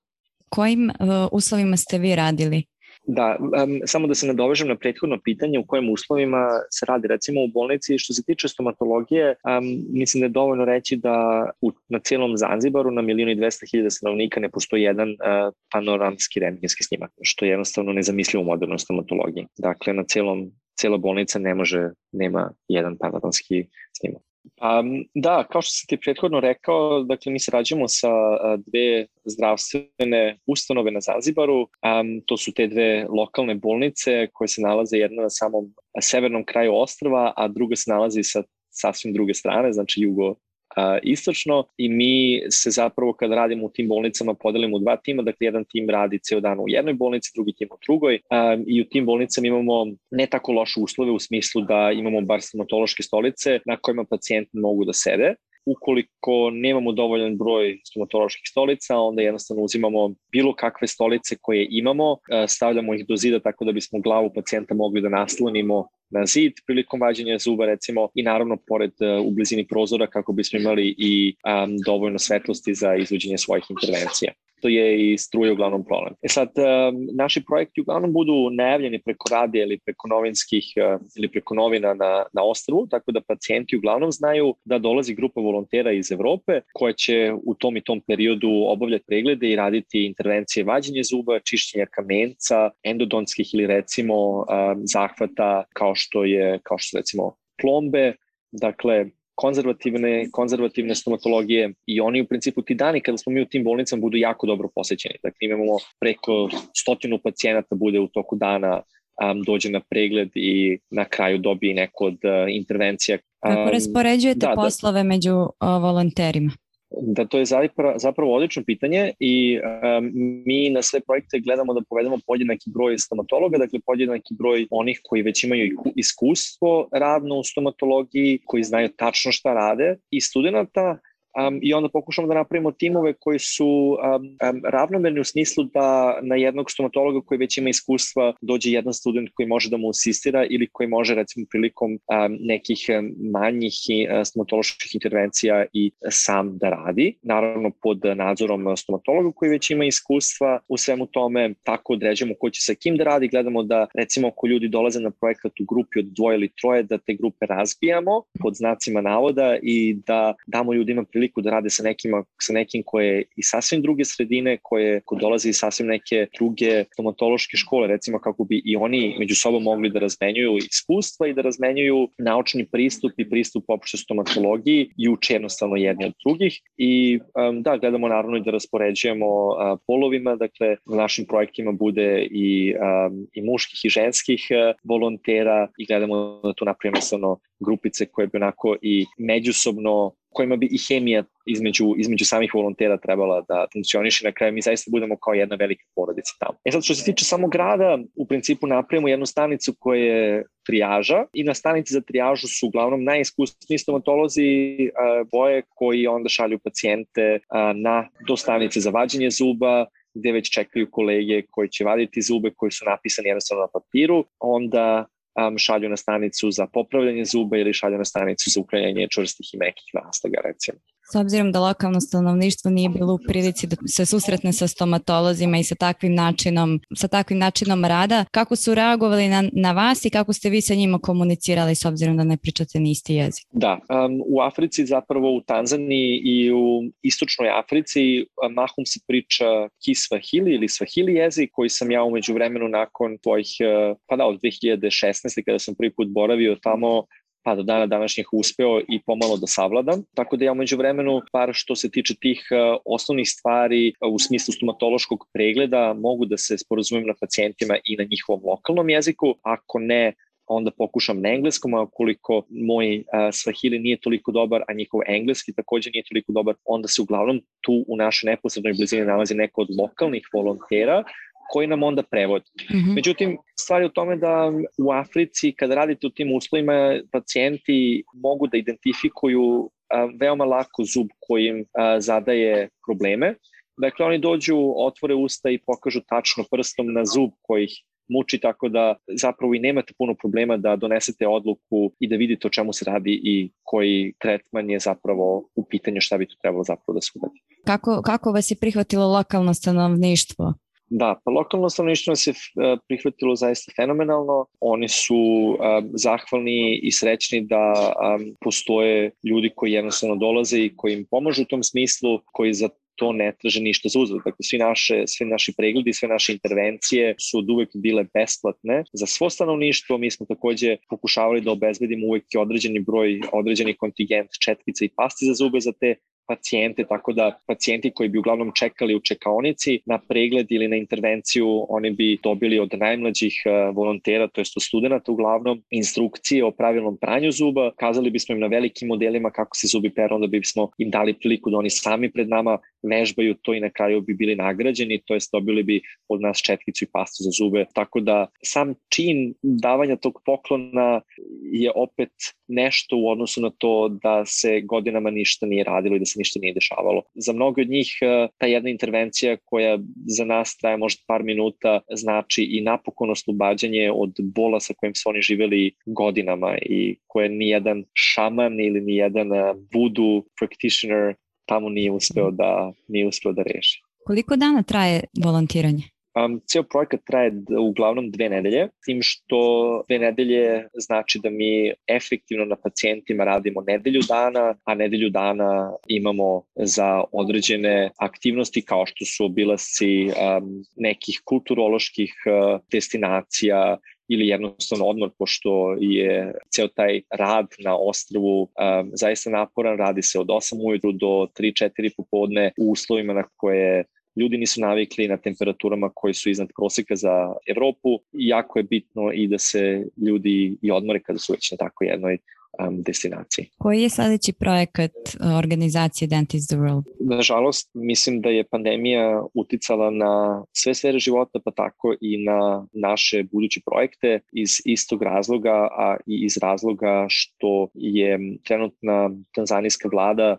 Kojim uh, uslovima ste vi radili? Da, um, samo da se nadovežem na prethodno pitanje u kojim uslovima se radi recimo u bolnici. Što se tiče stomatologije, um, mislim da je dovoljno reći da u, na cijelom Zanzibaru na milijun i dvesta hiljada stanovnika ne postoji jedan uh, panoramski rentgenski snimak, što je jednostavno nezamislivo u modernoj stomatologiji. Dakle, na cijelom cijela bolnica ne može, nema jedan panoramski snimak. Um, da, kao što sam ti prethodno rekao, dakle mi sarađujemo sa dve zdravstvene ustanove na Zanzibaru. Um, to su te dve lokalne bolnice koje se nalaze jedna na samom severnom kraju ostrava, a druga se nalazi sa sasvim druge strane, znači jugo istočno i mi se zapravo kad radimo u tim bolnicama podelimo u dva tima, dakle jedan tim radi ceo dan u jednoj bolnici, drugi tim u drugoj i u tim bolnicama imamo ne tako loše uslove u smislu da imamo bar stomatološke stolice na kojima pacijenti mogu da sede, ukoliko nemamo dovoljan broj stomatoloških stolica, onda jednostavno uzimamo bilo kakve stolice koje imamo, stavljamo ih do zida tako da bismo glavu pacijenta mogli da naslonimo na zid prilikom vađenja zuba recimo i naravno pored u blizini prozora kako bismo imali i um, dovoljno svetlosti za izvođenje svojih intervencija što je i struje uglavnom problem. E sad, naši projekti uglavnom budu najavljeni preko radija ili preko novinskih ili preko novina na, na ostrvu, tako da pacijenti uglavnom znaju da dolazi grupa volontera iz Evrope koja će u tom i tom periodu obavljati preglede i raditi intervencije vađenja zuba, čišćenja kamenca, endodonskih ili recimo zahvata kao što je, kao što recimo plombe, dakle konzervativne, konzervativne stomatologije i oni u principu ti dani kada smo mi u tim bolnicama budu jako dobro posećeni. Dakle, imamo preko stotinu pacijenata bude u toku dana um, dođe na pregled i na kraju dobije neko od uh, intervencija. Um, Kako raspoređujete da, da. poslove da, među uh, volonterima? Da, to je zapravo, odlično pitanje i um, mi na sve projekte gledamo da povedemo podjednaki broj stomatologa, dakle podjednaki broj onih koji već imaju iskustvo radno u stomatologiji, koji znaju tačno šta rade i studenta, um, i onda pokušamo da napravimo timove koji su um, um, ravnomerni u smislu da na jednog stomatologa koji već ima iskustva dođe jedan student koji može da mu asistira ili koji može recimo prilikom um, nekih manjih uh, stomatoloških intervencija i sam da radi, naravno pod nadzorom stomatologa koji već ima iskustva u svemu tome, tako određujemo ko će sa kim da radi, gledamo da recimo ako ljudi dolaze na projekat u grupi od dvoje ili troje, da te grupe razbijamo pod znacima navoda i da damo ljudima priliku priliku da rade sa nekima, sa nekim koje i sasvim druge sredine, koje ko dolaze iz sasvim neke druge stomatološke škole, recimo kako bi i oni među sobom mogli da razmenjuju iskustva i da razmenjuju naučni pristup i pristup opšte stomatologiji i uče jednostavno jedni od drugih. I um, da, gledamo naravno i da raspoređujemo uh, polovima, dakle u našim projektima bude i, um, i muških i ženskih uh, volontera i gledamo da tu napravimo grupice koje bi onako i međusobno kojima bi i hemija između, između samih volontera trebala da funkcioniše. Na kraju mi zaista budemo kao jedna velika porodica tamo. E sad što se tiče samog grada, u principu napravimo jednu stanicu koja je trijaža i na stanici za trijažu su uglavnom najiskusniji stomatolozi boje koji onda šalju pacijente na, do stanice za vađenje zuba, gde već čekaju kolege koji će vaditi zube koji su napisani jednostavno na papiru, onda um, šalju na stanicu za popravljanje zuba ili šalju na stanicu za uklanjanje čvrstih i mekih nastaga recimo. S obzirom da lokalno stanovništvo nije bilo u prilici da se susretne sa stomatolozima i sa takvim načinom, sa takvim načinom rada, kako su reagovali na, na vas i kako ste vi sa njima komunicirali s obzirom da ne pričate ni isti jezik? Da, um, u Africi, zapravo u Tanzaniji i u istočnoj Africi mahom se priča Kiswahili ili Swahili jezik koji sam ja umeđu vremenu nakon tvojih, pa da, od 2016. kada sam prvi put boravio tamo pa do dana današnjih uspeo i pomalo da savladam. Tako da ja umeđu vremenu, par što se tiče tih uh, osnovnih stvari uh, u smislu stomatološkog pregleda, mogu da se sporozumim na pacijentima i na njihovom lokalnom jeziku. Ako ne, onda pokušam na engleskom, a koliko moj uh, Swahili nije toliko dobar, a njihov engleski takođe nije toliko dobar, onda se uglavnom tu u našoj neposrednoj blizini nalazi neko od lokalnih volontera koji nam onda prevodi. Mm -hmm. Međutim, stvar je u tome da u Africi, kada radite u tim uslovima, pacijenti mogu da identifikuju a, veoma lako zub koji im a, zadaje probleme. Dakle, oni dođu, otvore usta i pokažu tačno prstom na zub koji ih muči tako da zapravo i nemate puno problema da donesete odluku i da vidite o čemu se radi i koji tretman je zapravo u pitanju šta bi to trebalo zapravo da se uradi. Kako, kako vas je prihvatilo lokalno stanovništvo? Da, pa lokalno stanovništvo nas je e, prihvatilo zaista fenomenalno. Oni su um, zahvalni i srećni da um, postoje ljudi koji jednostavno dolaze i koji im pomažu u tom smislu, koji za to ne traže ništa za uzvod. Dakle, svi, naše, svi naši pregledi, sve naše intervencije su od uvek bile besplatne za svo stanovništvo. Mi smo takođe pokušavali da obezbedimo uvek određeni broj, određeni kontingent četkica i pasti za zube za te pacijente, tako da pacijenti koji bi uglavnom čekali u čekaonici na pregled ili na intervenciju, oni bi dobili od najmlađih e, volontera, to jest od studenta uglavnom, instrukcije o pravilnom pranju zuba, kazali bismo im na velikim modelima kako se zubi peru, onda bismo im dali priliku da oni sami pred nama vežbaju to i na kraju bi bili nagrađeni, to jest dobili bi od nas četkicu i pastu za zube. Tako da sam čin davanja tog poklona je opet nešto u odnosu na to da se godinama ništa nije radilo i da se ništa nije dešavalo. Za mnogo od njih e, ta jedna intervencija koja za nas traje možda par minuta znači i napokon oslobađanje od bola sa kojim su oni živeli godinama i koje ni jedan šaman ili ni jedan e, voodoo practitioner tamo nije uspeo da, nije uspeo da reši. Koliko dana traje volontiranje? Um, ceo projekat traje uglavnom dve nedelje, tim što dve nedelje znači da mi efektivno na pacijentima radimo nedelju dana, a nedelju dana imamo za određene aktivnosti kao što su obilasci um, nekih kulturoloških uh, destinacija, ili jednostavno odmor, pošto je ceo taj rad na ostrvu um, zaista naporan, radi se od 8 ujutru do 3-4 popodne u uslovima na koje ljudi nisu navikli na temperaturama koje su iznad proseka za Evropu i jako je bitno i da se ljudi i odmore kada su već na tako jednoj um, destinaciji. Koji je sledeći projekat uh, organizacije Dentist the World? Nažalost, mislim da je pandemija uticala na sve sfere života, pa tako i na naše buduće projekte iz istog razloga, a i iz razloga što je trenutna tanzanijska vlada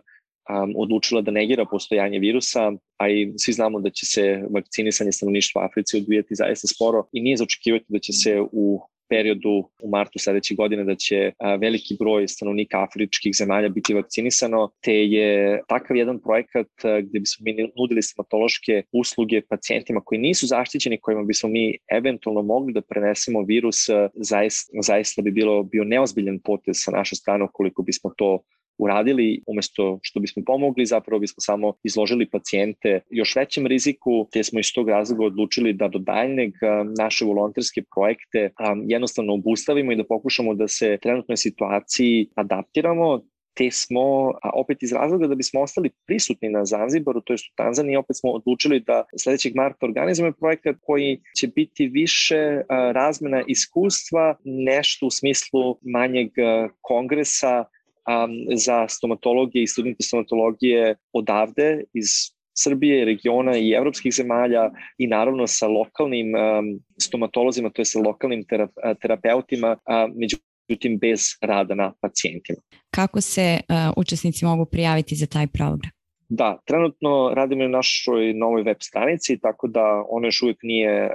um, odlučila da negira postojanje virusa, a i svi znamo da će se vakcinisanje stanovništva Africi odvijati zaista sporo i nije zaočekivati da će se u periodu u martu sledeće godine da će veliki broj stanovnika afričkih zemalja biti vakcinisano, te je takav jedan projekat gde bismo mi nudili stomatološke usluge pacijentima koji nisu zaštićeni, kojima bismo mi eventualno mogli da prenesemo virus, zaista, zaista bi bilo bio neozbiljan potez sa naše strane ukoliko bismo to uradili, umesto što bismo pomogli, zapravo bismo samo izložili pacijente još većem riziku, te smo iz tog razloga odlučili da do daljneg naše volonterske projekte jednostavno obustavimo i da pokušamo da se trenutnoj situaciji adaptiramo, te smo, a opet iz razloga da bismo ostali prisutni na Zanzibaru, to je u Tanzaniji, opet smo odlučili da sledećeg marta organizujemo projekat koji će biti više razmena iskustva, nešto u smislu manjeg kongresa, um, za stomatologije i studente stomatologije odavde iz Srbije, regiona i evropskih zemalja i naravno sa lokalnim um, stomatolozima, to je sa lokalnim terap terapeutima, uh, međutim bez rada na pacijentima. Kako se uh, učesnici mogu prijaviti za taj program? Da, trenutno radimo na našoj novoj web stranici, tako da ona još uvijek nije uh,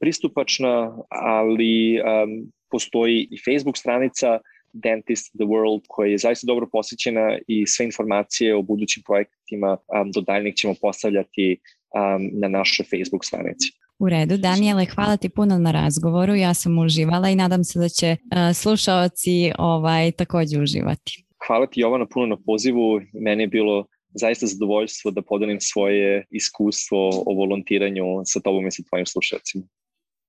pristupačna, ali um, postoji i Facebook stranica Dentist the World koja je zaista dobro posjećena i sve informacije o budućim projektima um, do daljnjeg ćemo postavljati um, na našoj Facebook stranici. U redu, Danijele, hvala ti puno na razgovoru, ja sam uživala i nadam se da će uh, slušaoci ovaj, takođe uživati. Hvala ti Jovana puno na pozivu, meni je bilo zaista zadovoljstvo da podelim svoje iskustvo o volontiranju sa tobom i sa tvojim slušalcima.